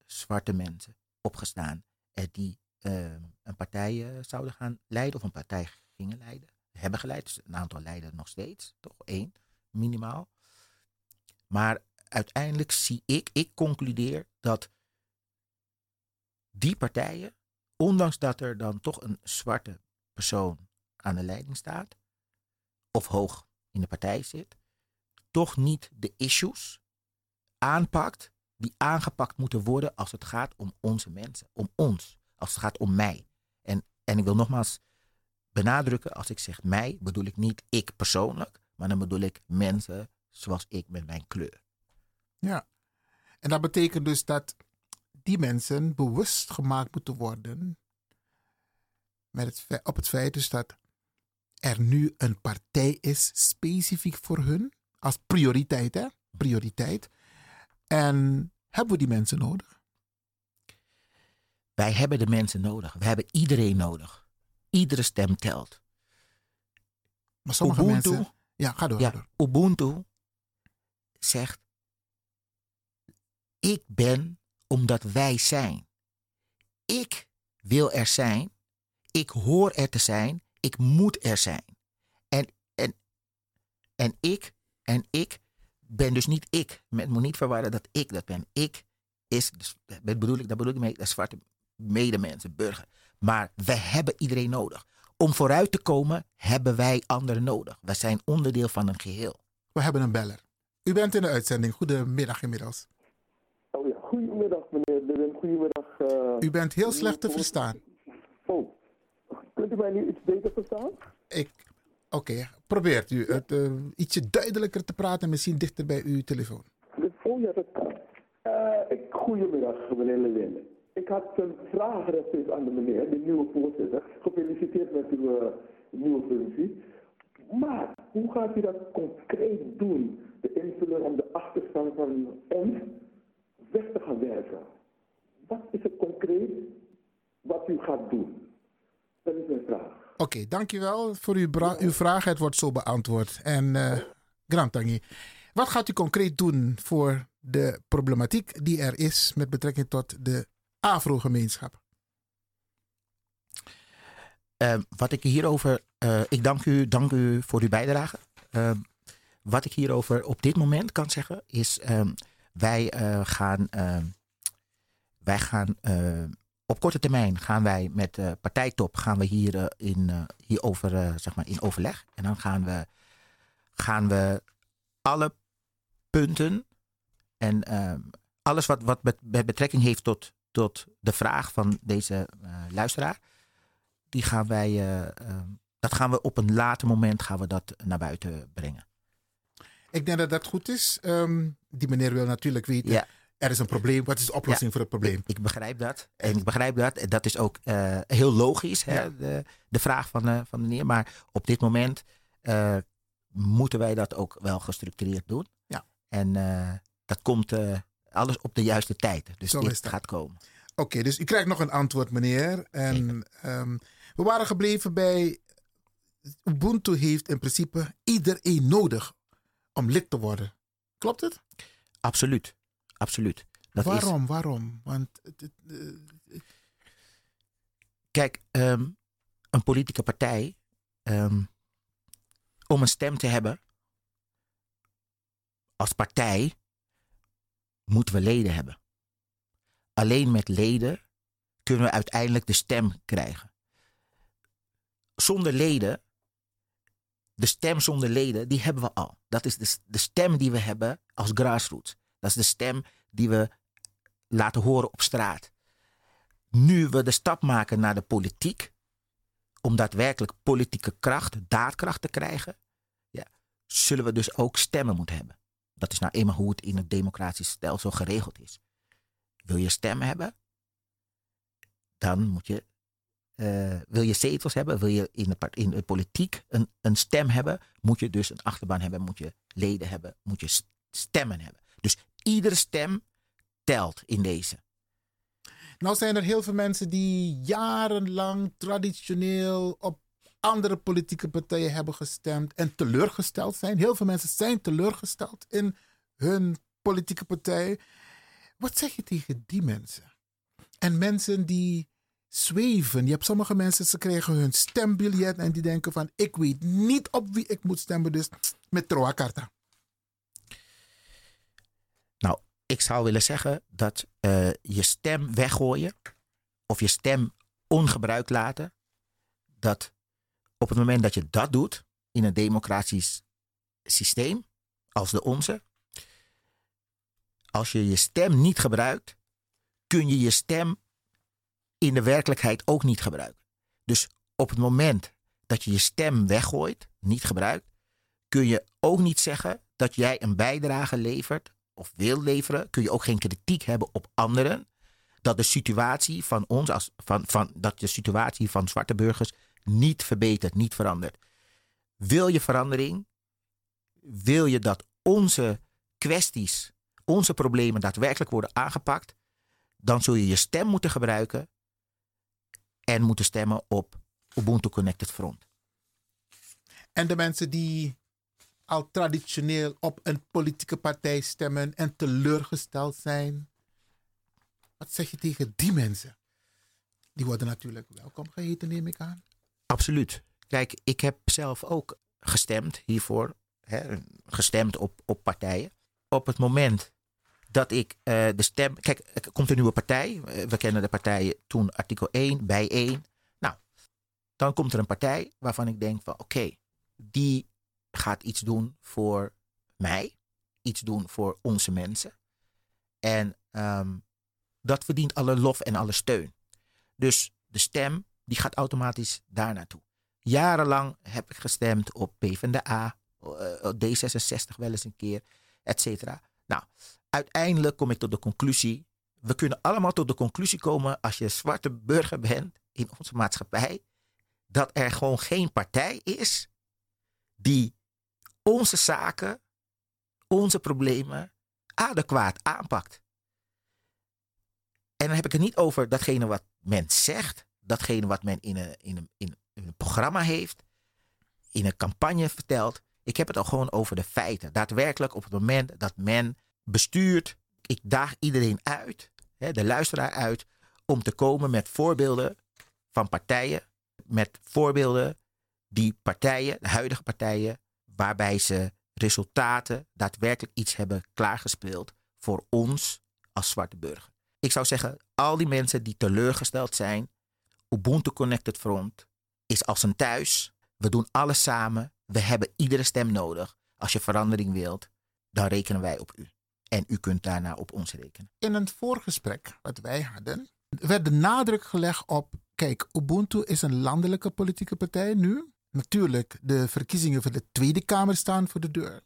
zwarte mensen opgestaan die een partij eh, zouden gaan leiden of een partij gingen leiden. Hebben geleid, dus een aantal leiden nog steeds, toch één minimaal. Maar uiteindelijk zie ik, ik concludeer dat die partijen, ondanks dat er dan toch een zwarte persoon aan de leiding staat, of hoog in de partij zit, toch niet de issues aanpakt die aangepakt moeten worden als het gaat om onze mensen, om ons, als het gaat om mij. En, en ik wil nogmaals benadrukken, als ik zeg mij, bedoel ik niet ik persoonlijk, maar dan bedoel ik mensen zoals ik met mijn kleur. Ja. En dat betekent dus dat die mensen bewust gemaakt moeten worden met het, op het feit dus dat er nu een partij is specifiek voor hun als prioriteit, hè? Prioriteit. En hebben we die mensen nodig? Wij hebben de mensen nodig. We hebben iedereen nodig. Iedere stem telt. Maar sommige Ubuntu, mensen. Ja, ga door. ga Ja, door. Ubuntu zegt: Ik ben omdat wij zijn. Ik wil er zijn. Ik hoor er te zijn. Ik moet er zijn. En, en, en ik, en ik ben dus niet ik. Men moet niet verwarren dat ik dat ben. Ik is, dus, dat bedoel ik, dat bedoel ik mee, de zwarte medemensen, burger. Maar we hebben iedereen nodig. Om vooruit te komen hebben wij anderen nodig. We zijn onderdeel van een geheel. We hebben een beller. U bent in de uitzending. Goedemiddag inmiddels. Oh ja, goedemiddag meneer Willem, goedemiddag. eh, U bent heel slecht te verstaan. Oh, kunt u mij nu iets beter verstaan? Ik. Oké, probeert u het eh, ietsje duidelijker te praten en misschien dichter bij uw telefoon. Oh ja, dat kan. Eh, ik, goedemiddag meneer Lewin. Ik had een vraag rechtstreeks aan de meneer, de nieuwe voorzitter. Gefeliciteerd met uw eh, nieuwe functie. Maar hoe gaat u dat concreet doen? De invulling om de achterstand van ons weg te gaan werken. Wat is het concreet wat u gaat doen? Dat is mijn vraag. Oké, dankjewel voor uw, uw vraag. Het wordt zo beantwoord. En eh Grand Tangi, wat gaat u concreet doen voor de problematiek die er is met betrekking tot de Afro-gemeenschap? Eh, wat ik hierover. eh, ik dank u, dank u voor uw bijdrage. Eh, wat ik hierover op dit moment kan zeggen is. ehm, wij eh, gaan. ehm, wij gaan. eh, op korte termijn gaan wij met partijtop gaan we hier, in, hierover zeg maar in overleg. En dan gaan we, gaan we alle punten en ehm, alles wat, wat met betrekking heeft tot, tot de vraag van deze eh, luisteraar die gaan wij, eh, eh, dat gaan we op een later moment gaan we dat naar buiten brengen. Ik denk dat dat goed is. Ehm, die meneer wil natuurlijk weten, Ja. er is een probleem. Wat is de oplossing Ja, voor het probleem? Ik begrijp dat. En ik begrijp dat. En dat is ook eh, heel logisch, hè, Ja. de, de vraag van, van de meneer. Maar op dit moment moeten wij dat ook wel gestructureerd doen. Ja. En dat komt alles op de juiste tijd. Dus Zo dit gaat komen. Oké, dus u krijgt nog een antwoord, meneer. En ehm, we waren gebleven bij Ubuntu heeft in principe iedereen nodig om lid te worden. Klopt het? Absoluut. Absoluut. Dat is- waarom? Waarom? Want eh, Kijk, ehm, een politieke partij, ehm, om een stem te hebben, als partij, moeten we leden hebben. Alleen met leden kunnen we uiteindelijk de stem krijgen. Zonder leden, de stem zonder leden, die hebben we al. Dat is de, de stem die we hebben als grassroots. Dat is de stem die we laten horen op straat nu we de stap maken naar de politiek, om daadwerkelijk politieke kracht, daadkracht te krijgen, ja, zullen we dus ook stemmen moeten hebben. Dat is nou eenmaal hoe het in het democratisch stelsel geregeld is. Wil je stemmen hebben, dan moet je, eh, wil je zetels hebben, wil je in de, in politiek een, een stem hebben, moet je dus een achterban hebben, moet je leden hebben, moet je stemmen hebben. Dus iedere stem telt in deze. Nou zijn er heel veel mensen die jarenlang traditioneel op andere politieke partijen hebben gestemd en teleurgesteld zijn. Heel veel mensen zijn teleurgesteld in hun politieke partij. Wat zeg je tegen die mensen? En mensen die zweven. Je hebt sommige mensen, ze krijgen hun stembiljet en die denken van ik weet niet op wie ik moet stemmen, dus met Troa Carta. Nou, ik zou willen zeggen dat eh, je stem weggooien of je stem ongebruikt laten, dat op het moment dat je dat doet in een democratisch systeem als de onze, als je je stem niet gebruikt, kun je je stem in de werkelijkheid ook niet gebruiken. Dus op het moment dat je je stem weggooit, niet gebruikt, kun je ook niet zeggen dat jij een bijdrage levert of wil leveren. Kun je ook geen kritiek hebben op anderen. Dat de situatie van ons, als, van, van, dat de situatie van zwarte burgers niet verbetert, niet verandert. Wil je verandering? Wil je dat onze kwesties, onze problemen daadwerkelijk worden aangepakt? Dan zul je je stem moeten gebruiken en moeten stemmen op Ubuntu Connected Front. En de mensen die al traditioneel op een politieke partij stemmen en teleurgesteld zijn. Wat zeg je tegen die mensen? Die worden natuurlijk welkom geheten, neem ik aan. Absoluut. Kijk, ik heb zelf ook gestemd hiervoor. Hè, gestemd op, op partijen. Op het moment dat ik eh, de stem. Kijk, er komt een nieuwe partij. Eh, We kennen de partijen toen artikel 1, bij 1. Nou, dan komt er een partij waarvan ik denk van oké, die gaat iets doen voor mij. Iets doen voor onze mensen. En ehm, dat verdient alle lof en alle steun. Dus de stem die gaat automatisch daar naartoe. Jarenlang heb ik gestemd op PvdA, eh, op D66 wel eens een keer, et cetera. Nou, uiteindelijk kom ik tot de conclusie, we kunnen allemaal tot de conclusie komen als je zwarte burger bent in onze maatschappij, dat er gewoon geen partij is die onze zaken, onze problemen adequaat aanpakt. En dan heb ik het niet over datgene wat men zegt, datgene wat men in een, in een, in een programma heeft, in een campagne vertelt. Ik heb het al gewoon over de feiten. Daadwerkelijk op het moment dat men bestuurt, ik daag iedereen uit, hè, de luisteraar uit, om te komen met voorbeelden van partijen, met voorbeelden die partijen, de huidige partijen, waarbij ze resultaten, daadwerkelijk iets hebben klaargespeeld voor ons als zwarte burger. Ik zou zeggen, al die mensen die teleurgesteld zijn, Ubuntu Connected Front is als een thuis. We doen alles samen. We hebben iedere stem nodig. Als je verandering wilt, dan rekenen wij op u. En u kunt daarna op ons rekenen. In een voorgesprek wat wij hadden, werd de nadruk gelegd op: kijk, Ubuntu is een landelijke politieke partij nu. Natuurlijk, de verkiezingen voor de Tweede Kamer staan voor de deur.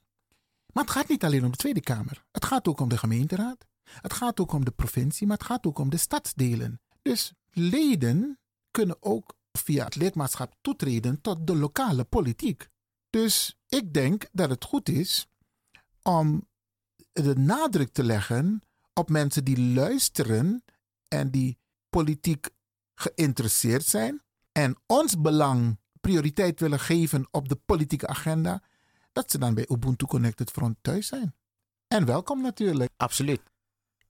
Maar het gaat niet alleen om de Tweede Kamer. Het gaat ook om de gemeenteraad. Het gaat ook om de provincie, maar het gaat ook om de stadsdelen. Dus leden kunnen ook via het lidmaatschap toetreden tot de lokale politiek. Dus ik denk dat het goed is om de nadruk te leggen op mensen die luisteren en die politiek geïnteresseerd zijn en ons belang prioriteit willen geven op de politieke agenda, dat ze dan bij Ubuntu Connected Front thuis zijn. En welkom natuurlijk. Absoluut.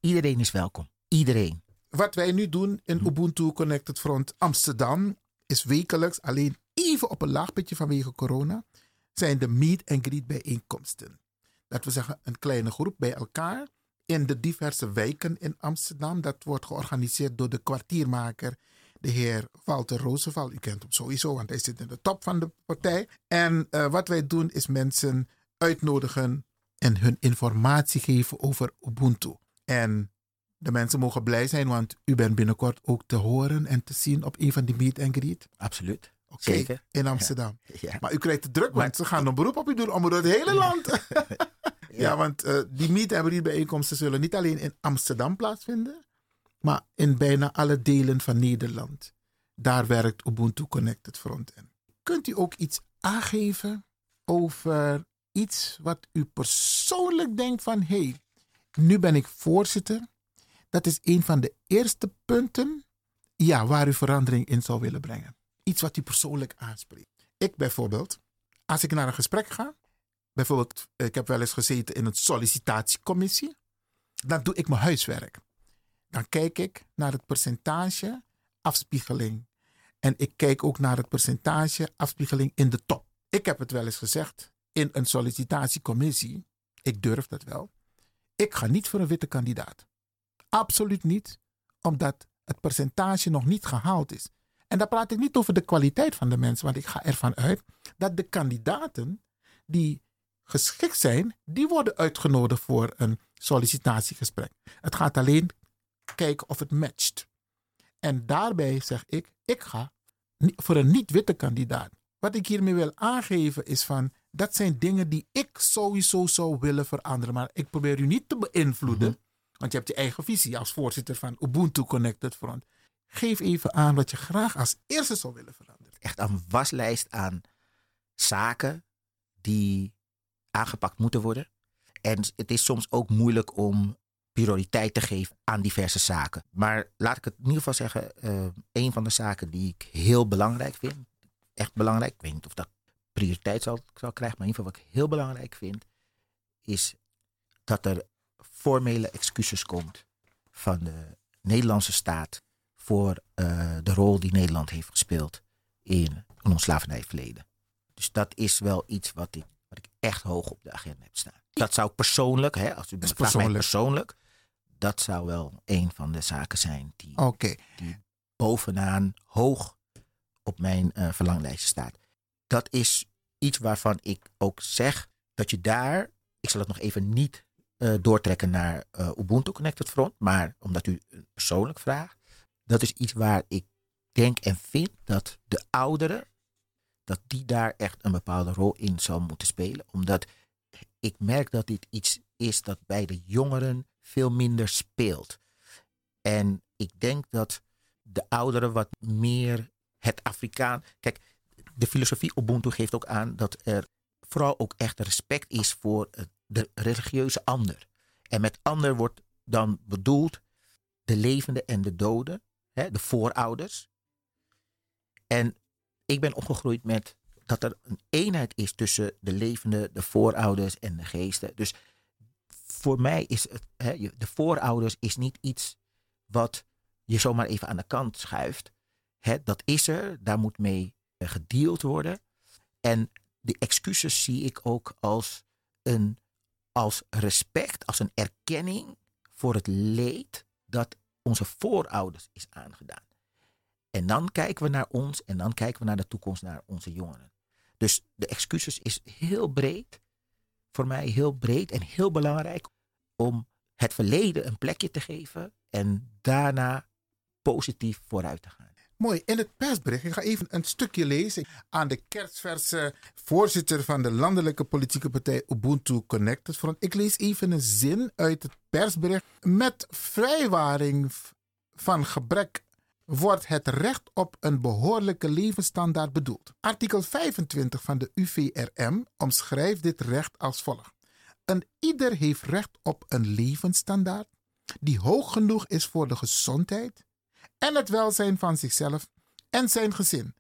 Iedereen is welkom. Iedereen. Wat wij nu doen in Ubuntu Connected Front Amsterdam is wekelijks alleen even op een laag pitje vanwege corona zijn de meet and greet bijeenkomsten. Dat we zeggen een kleine groep bij elkaar in de diverse wijken in Amsterdam. Dat wordt georganiseerd door de kwartiermaker, de heer Walter Roosevelt. U kent hem sowieso, want hij zit in de top van de partij. En uh, wat wij doen is mensen uitnodigen en hun informatie geven over Ubuntu. En de mensen mogen blij zijn, want u bent binnenkort ook te horen en te zien op een van die meet and greet. Absoluut. Okay, Zeker. In Amsterdam. Ja. Ja. Maar u krijgt het druk, want ze gaan een beroep op u doen om door het hele land. ja. ja, want uh, die meet and greet bijeenkomsten zullen niet alleen in Amsterdam plaatsvinden, maar in bijna alle delen van Nederland. Daar werkt Ubuntu Connected Front in. Kunt u ook iets aangeven over iets wat u persoonlijk denkt van hé, hey, nu ben ik voorzitter. Dat is een van de eerste punten ja, waar u verandering in zou willen brengen. Iets wat u persoonlijk aanspreekt. Ik bijvoorbeeld, als ik naar een gesprek ga, bijvoorbeeld, ik heb wel eens gezeten in een sollicitatiecommissie, dan doe ik mijn huiswerk. Dan kijk ik naar het percentage afspiegeling. En ik kijk ook naar het percentage afspiegeling in de top. Ik heb het wel eens gezegd in een sollicitatiecommissie. Ik durf dat wel. Ik ga niet voor een witte kandidaat. Absoluut niet, omdat het percentage nog niet gehaald is. En dan praat ik niet over de kwaliteit van de mensen, want ik ga ervan uit dat de kandidaten die geschikt zijn, die worden uitgenodigd voor een sollicitatiegesprek. Het gaat alleen kijken of het matcht. En daarbij zeg ik, ik ga voor een niet-witte kandidaat. Wat ik hiermee wil aangeven is van, dat zijn dingen die ik sowieso zou willen veranderen. Maar ik probeer u niet te beïnvloeden, -hmm. Want je hebt je eigen visie als voorzitter van Ubuntu Connected Front. Geef even aan wat je graag als eerste zou willen veranderen. Echt een waslijst aan zaken die aangepakt moeten worden. En het is soms ook moeilijk om prioriteit te geven aan diverse zaken. Maar laat ik het in ieder geval zeggen, uh, een van de zaken die ik heel belangrijk vind, echt belangrijk, ik weet niet of dat prioriteit zal, zal krijgen, maar in ieder geval wat ik heel belangrijk vind, is dat er formele excuses komt van de Nederlandse staat voor uh, de rol die Nederland heeft gespeeld in, in ons slavernijverleden. Dus dat is wel iets wat ik, wat ik echt hoog op de agenda heb staan. Dat zou persoonlijk, hè, als u me vraagt mij persoonlijk, dat zou wel een van de zaken zijn die, okay. die bovenaan hoog op mijn uh, verlanglijstje staat. Dat is iets waarvan ik ook zeg dat je daar, ik zal het nog even niet doortrekken naar uh, Ubuntu Connected Front, maar omdat u persoonlijk vraagt, dat is iets waar ik denk en vind dat de ouderen, dat die daar echt een bepaalde rol in zou moeten spelen. Omdat ik merk dat dit iets is dat bij de jongeren veel minder speelt. En ik denk dat de ouderen wat meer het Afrikaan. Kijk, de filosofie Ubuntu geeft ook aan dat er vooral ook echt respect is voor de religieuze ander. En met ander wordt dan bedoeld de levende en de doden, hè, de voorouders. En ik ben opgegroeid met dat er een eenheid is tussen de levende, de voorouders en de geesten. Dus voor mij is het, hè, de voorouders is niet iets wat je zomaar even aan de kant schuift. Hè, dat is er, daar moet mee gedeeld worden. En de excuses zie ik ook als een als respect, als een erkenning voor het leed dat onze voorouders is aangedaan. En dan kijken we naar ons en dan kijken we naar de toekomst, naar onze jongeren. Dus de excuses is heel breed, voor mij heel breed en heel belangrijk om het verleden een plekje te geven en daarna positief vooruit te gaan. Mooi. In het persbericht, ik ga even een stukje lezen aan de kerstverse voorzitter van de landelijke politieke partij Ubuntu Connected. Ik lees even een zin uit het persbericht. Met vrijwaring van gebrek wordt het recht op een behoorlijke levensstandaard bedoeld. Artikel 25 van de UVRM omschrijft dit recht als volgt. Een ieder heeft recht op een levensstandaard die hoog genoeg is voor de gezondheid en het welzijn van zichzelf en zijn gezin,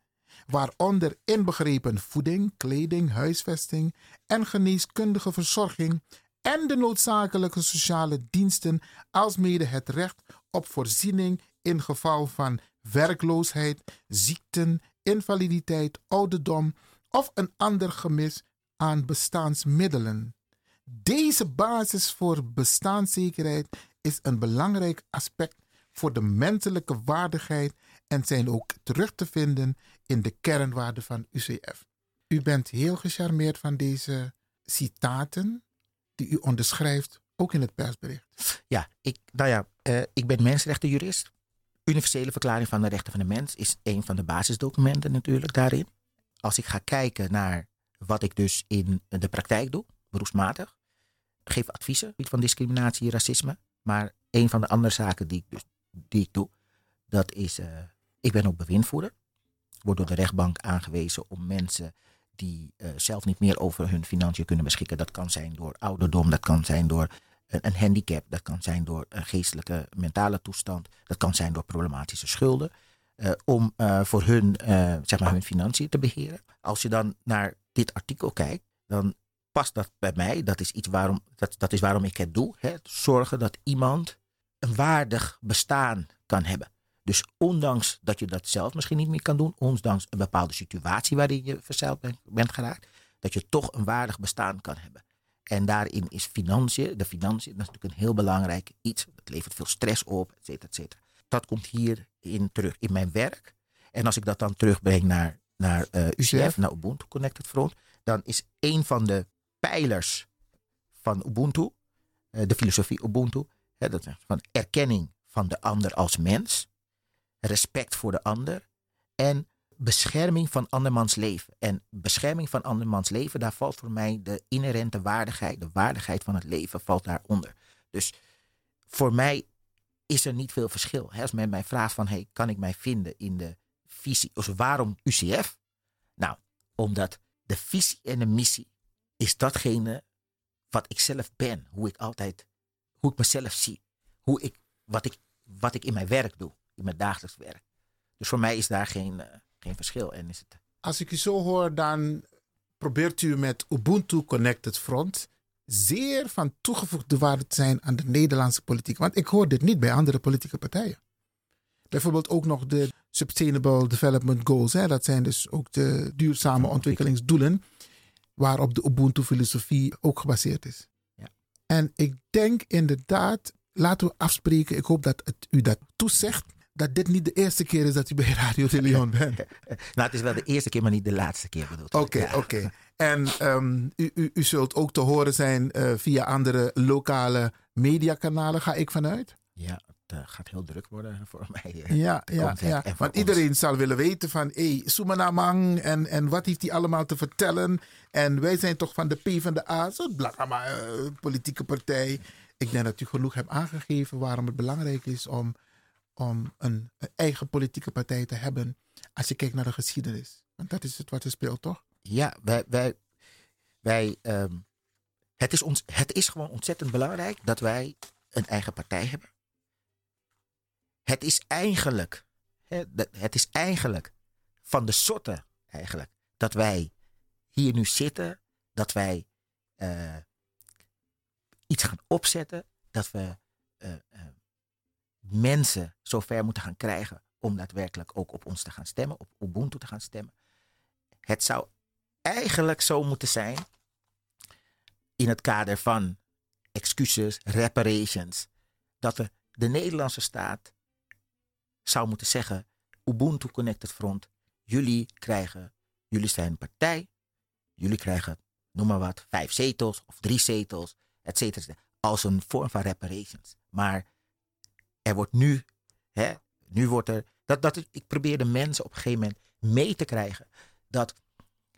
waaronder inbegrepen voeding, kleding, huisvesting en geneeskundige verzorging en de noodzakelijke sociale diensten, alsmede het recht op voorziening in geval van werkloosheid, ziekten, invaliditeit, ouderdom of een ander gemis aan bestaansmiddelen. Deze basis voor bestaanszekerheid is een belangrijk aspect voor de menselijke waardigheid en zijn ook terug te vinden in de kernwaarden van UCF. U bent heel gecharmeerd van deze citaten die u onderschrijft, ook in het persbericht. Ja, ik, nou ja, uh, ik ben mensenrechtenjurist. Universele Verklaring van de Rechten van de Mens is een van de basisdocumenten natuurlijk daarin. Als ik ga kijken naar wat ik dus in de praktijk doe, beroepsmatig, geef adviezen van discriminatie, racisme. Maar een van de andere zaken die ik, dus, die doe, dat is, uh, ik ben ook bewindvoerder. Word door de rechtbank aangewezen om mensen die uh, zelf niet meer over hun financiën kunnen beschikken. Dat kan zijn door ouderdom, dat kan zijn door een, een handicap, dat kan zijn door een geestelijke mentale toestand, dat kan zijn door problematische schulden. Uh, om voor hun, zeg maar hun financiën te beheren. Als je dan naar dit artikel kijkt, dan past dat bij mij. Dat is, iets waarom, dat, dat is waarom ik het doe. Hè? Zorgen dat iemand een waardig bestaan kan hebben. Dus ondanks dat je dat zelf misschien niet meer kan doen, ondanks een bepaalde situatie waarin je verzeild bent, bent geraakt, dat je toch een waardig bestaan kan hebben. En daarin is financiën, de financiën, dat is natuurlijk een heel belangrijk iets. Dat levert veel stress op, et cetera, et cetera. Dat komt hierin terug in mijn werk. En als ik dat dan terugbreng naar, naar uh, UCF, naar Ubuntu Connected Front, dan is een van de pijlers van Ubuntu, uh, de filosofie Ubuntu, dat van erkenning van de ander als mens respect voor de ander en bescherming van andermans leven. En bescherming van andermans leven, daar valt voor mij de inherente waardigheid, de waardigheid van het leven valt daaronder. Dus voor mij is er niet veel verschil. Als men mij vraagt van, hey, kan ik mij vinden in de visie, dus waarom UCF? Nou, omdat de visie en de missie is datgene wat ik zelf ben, hoe ik altijd, hoe ik mezelf zie, hoe ik, wat ik, wat ik in mijn werk doe in mijn dagelijks werk. Dus voor mij is daar geen, uh, geen verschil. En is het... Als ik u zo hoor, dan probeert u met Ubuntu Connected Front zeer van toegevoegde waarde te zijn aan de Nederlandse politiek. Want ik hoor dit niet bij andere politieke partijen. Bijvoorbeeld ook nog de Sustainable Development Goals. Hè? Dat zijn dus ook de duurzame ontwikkelingsdoelen. Waarop de Ubuntu-filosofie ook gebaseerd is. En ik denk inderdaad, laten we afspreken. Ik hoop dat het u dat toezegt dat dit niet de eerste keer is dat u bij Radio de Leon bent. nou, het is wel de eerste keer, maar niet de laatste keer bedoeld. Oké, oké. En um, u, u, u, zult ook te horen zijn uh, via andere lokale mediakanalen, ga ik vanuit? Ja, uh, gaat heel druk worden voor mij. Uh, ja, ja, ja. Want iedereen zal willen weten van, hé, hey, en, en wat heeft hij allemaal te vertellen? En wij zijn toch van de P van de A, zo'n blakama politieke partij. Ik denk dat u genoeg hebt aangegeven waarom het belangrijk is om om een, een, eigen politieke partij te hebben als je kijkt naar de geschiedenis. Want dat is het wat er speelt, toch? Ja, wij, wij, wij um, het, is ons, het is gewoon ontzettend belangrijk dat wij een eigen partij hebben. Het is eigenlijk, het is eigenlijk van de soorten eigenlijk dat wij hier nu zitten, dat wij uh, iets gaan opzetten, dat we uh, uh, mensen zover moeten gaan krijgen om daadwerkelijk ook op ons te gaan stemmen, op Ubuntu te gaan stemmen. Het zou eigenlijk zo moeten zijn in het kader van excuses, reparations, dat de, de Nederlandse staat zou moeten zeggen, Ubuntu Connected Front, jullie krijgen, jullie zijn een partij, jullie krijgen, noem maar wat, vijf zetels of drie zetels, et cetera, als een vorm van reparations. Maar er wordt nu, hè, nu wordt er, dat, dat, ik probeer de mensen op een gegeven moment mee te krijgen. Dat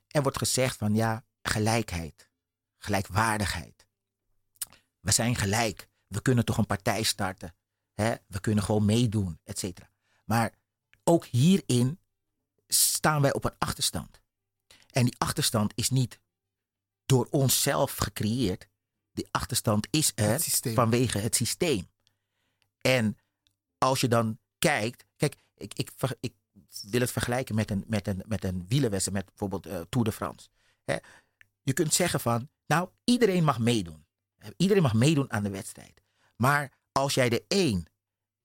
er wordt gezegd van ja, gelijkheid, gelijkwaardigheid. We zijn gelijk. We kunnen toch een partij starten. Hè? We kunnen gewoon meedoen, et cetera. Maar ook hierin staan wij op een achterstand. En die achterstand is niet door onszelf gecreëerd. Die achterstand is er vanwege het systeem. En als je dan kijkt, kijk, ik, ik, ik wil het vergelijken met een, met een, met een met bijvoorbeeld eh, Tour de France. Je kunt zeggen van, nou, iedereen mag meedoen. Iedereen mag meedoen aan de wedstrijd. Maar als jij de een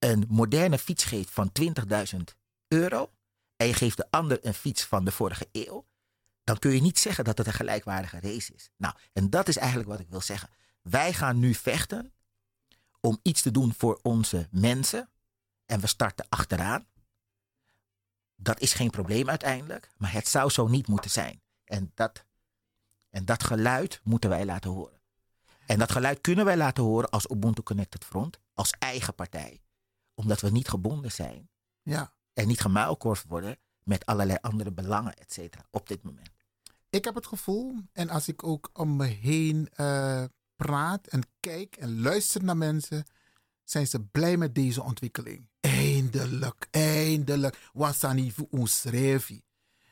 een moderne fiets geeft van 20.000 euro en je geeft de ander een fiets van de vorige eeuw, dan kun je niet zeggen dat het een gelijkwaardige race is. Nou, en dat is eigenlijk wat ik wil zeggen. Wij gaan nu vechten om iets te doen voor onze mensen en we starten achteraan. Dat is geen probleem uiteindelijk, maar het zou zo niet moeten zijn. En dat, en dat geluid moeten wij laten horen. En dat geluid kunnen wij laten horen als Ubuntu Connected Front, als eigen partij. Omdat we niet gebonden zijn. Ja. En niet gemuilkorfd worden met allerlei andere belangen, et cetera, op dit moment. Ik heb het gevoel, en als ik ook om me heen uh, praat en kijk en luister naar mensen, zijn ze blij met deze ontwikkeling. Eindelijk, eindelijk. Voor ons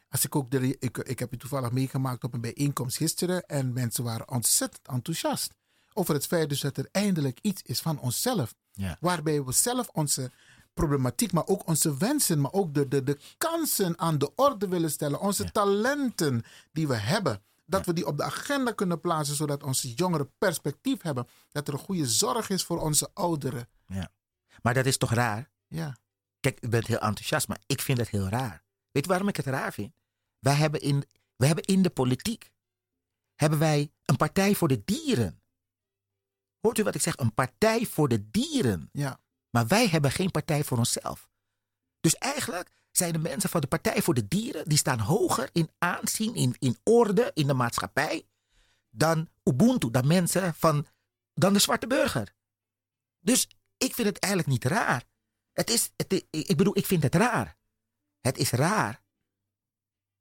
Als ik ook de, ik, ik heb het toevallig meegemaakt op een bijeenkomst gisteren en mensen waren ontzettend enthousiast over het feit dus dat er eindelijk iets is van onszelf. Ja. Waarbij we zelf onze problematiek, maar ook onze wensen, maar ook de, de, de kansen aan de orde willen stellen. Onze talenten die we hebben. Dat we die op de agenda kunnen plaatsen, zodat onze jongeren perspectief hebben. Dat er een goede zorg is voor onze ouderen. Ja. Maar dat is toch raar? Ja. Kijk, u bent heel enthousiast, maar ik vind het heel raar. Weet waarom ik het raar vind? Wij hebben in, wij hebben in de politiek hebben wij een partij voor de dieren. Hoort u wat ik zeg? Een partij voor de dieren. Ja. Maar wij hebben geen partij voor onszelf. Dus eigenlijk zijn de mensen van de Partij voor de Dieren, die staan hoger in aanzien, in, in orde in de maatschappij, dan Ubuntu, dan mensen van, dan de zwarte burger. Dus ik vind het eigenlijk niet raar. Het is, het, ik bedoel, ik vind het raar. Het is raar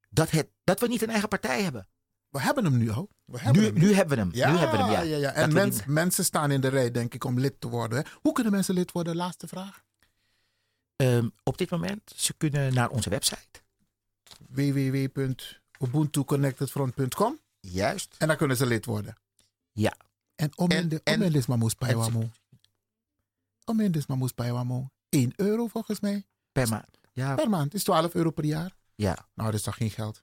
dat, het, dat we niet een eigen partij hebben. We hebben hem nu al. We hebben nu, hem. nu hebben we hem. Ja, nu hebben we hem, ja. ja, ja. En mens, mensen staan in de rij, denk ik, om lid te worden. Hoe kunnen mensen lid worden? Laatste vraag. Um, op dit moment, ze kunnen naar onze website. www.ubuntuconnectedfront.com Juist. En dan kunnen ze lid worden. Ja. En om in de om in de mamoes paiwamo. Om in de mamoes paiwamo. 1 euro volgens mij. Per maand. Ja. Per maand. Is 12 euro per jaar. Ja. Nou, dat is toch geen geld?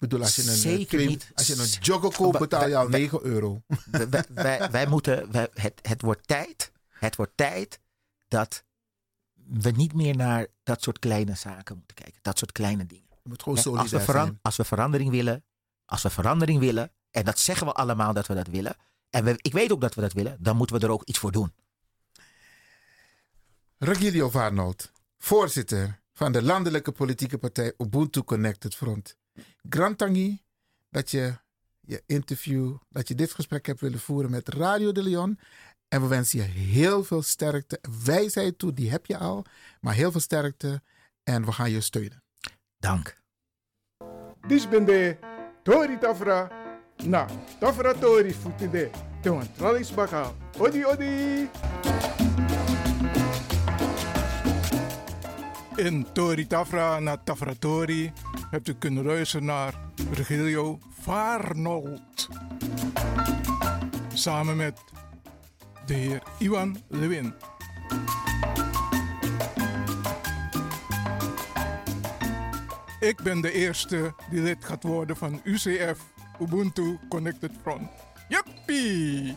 Ik bedoel, als je een, Zeker twee, niet. Als je een jogger koopt, betaal je al 9 euro. Wij, wij, wij moeten, wij, het, het wordt tijd. Het wordt tijd dat we niet meer naar dat soort kleine zaken moeten kijken. Dat soort kleine dingen. Je moet gewoon als, we zijn. als we verandering willen, als we verandering willen, en dat zeggen we allemaal dat we dat willen, en we, ik weet ook dat we dat willen, dan moeten we er ook iets voor doen. Regilio Varnold, voorzitter van de landelijke politieke partij Ubuntu Connected Front. Grantangi, dat je je interview, dat je dit gesprek hebt willen voeren met Radio de Leon. En we wensen je heel veel sterkte. Wijsheid toe, die heb je al. Maar heel veel sterkte. En we gaan je steunen. Dank. Dis ben de Tori Tafra. Na, Tafra Tori futide. Tewan tralis bakal. Odi odi. In Tori Tafra na Tafra Tori hebt u kunnen luisteren naar Virgilio Varnold. Samen met de heer Iwan Lewin. Ik ben de eerste die lid gaat worden van UCF, Ubuntu Connected Front. Juppie!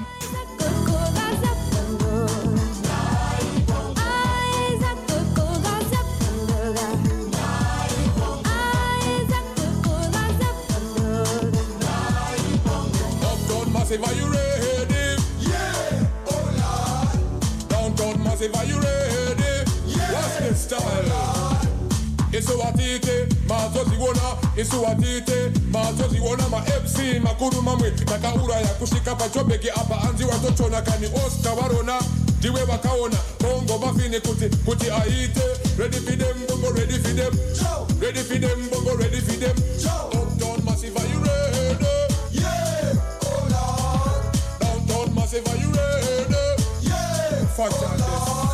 Isuwatite mazoziona isuwatite mazoziona ma-fc makuru mamwe takauraya kusvika pachobheki apa. Anzi watotona kani osta varona ndiwe vakaona bongo mafini kuti kuti aite. Ready for them bongo ready for them. Ready for them bongo ready for them. Uptown massive are you ready? Yeah. Oh lord downtown massive are you ready? Yeah. Fuck this This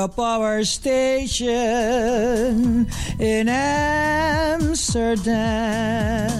Leon, the power station in Amsterdam. Ready for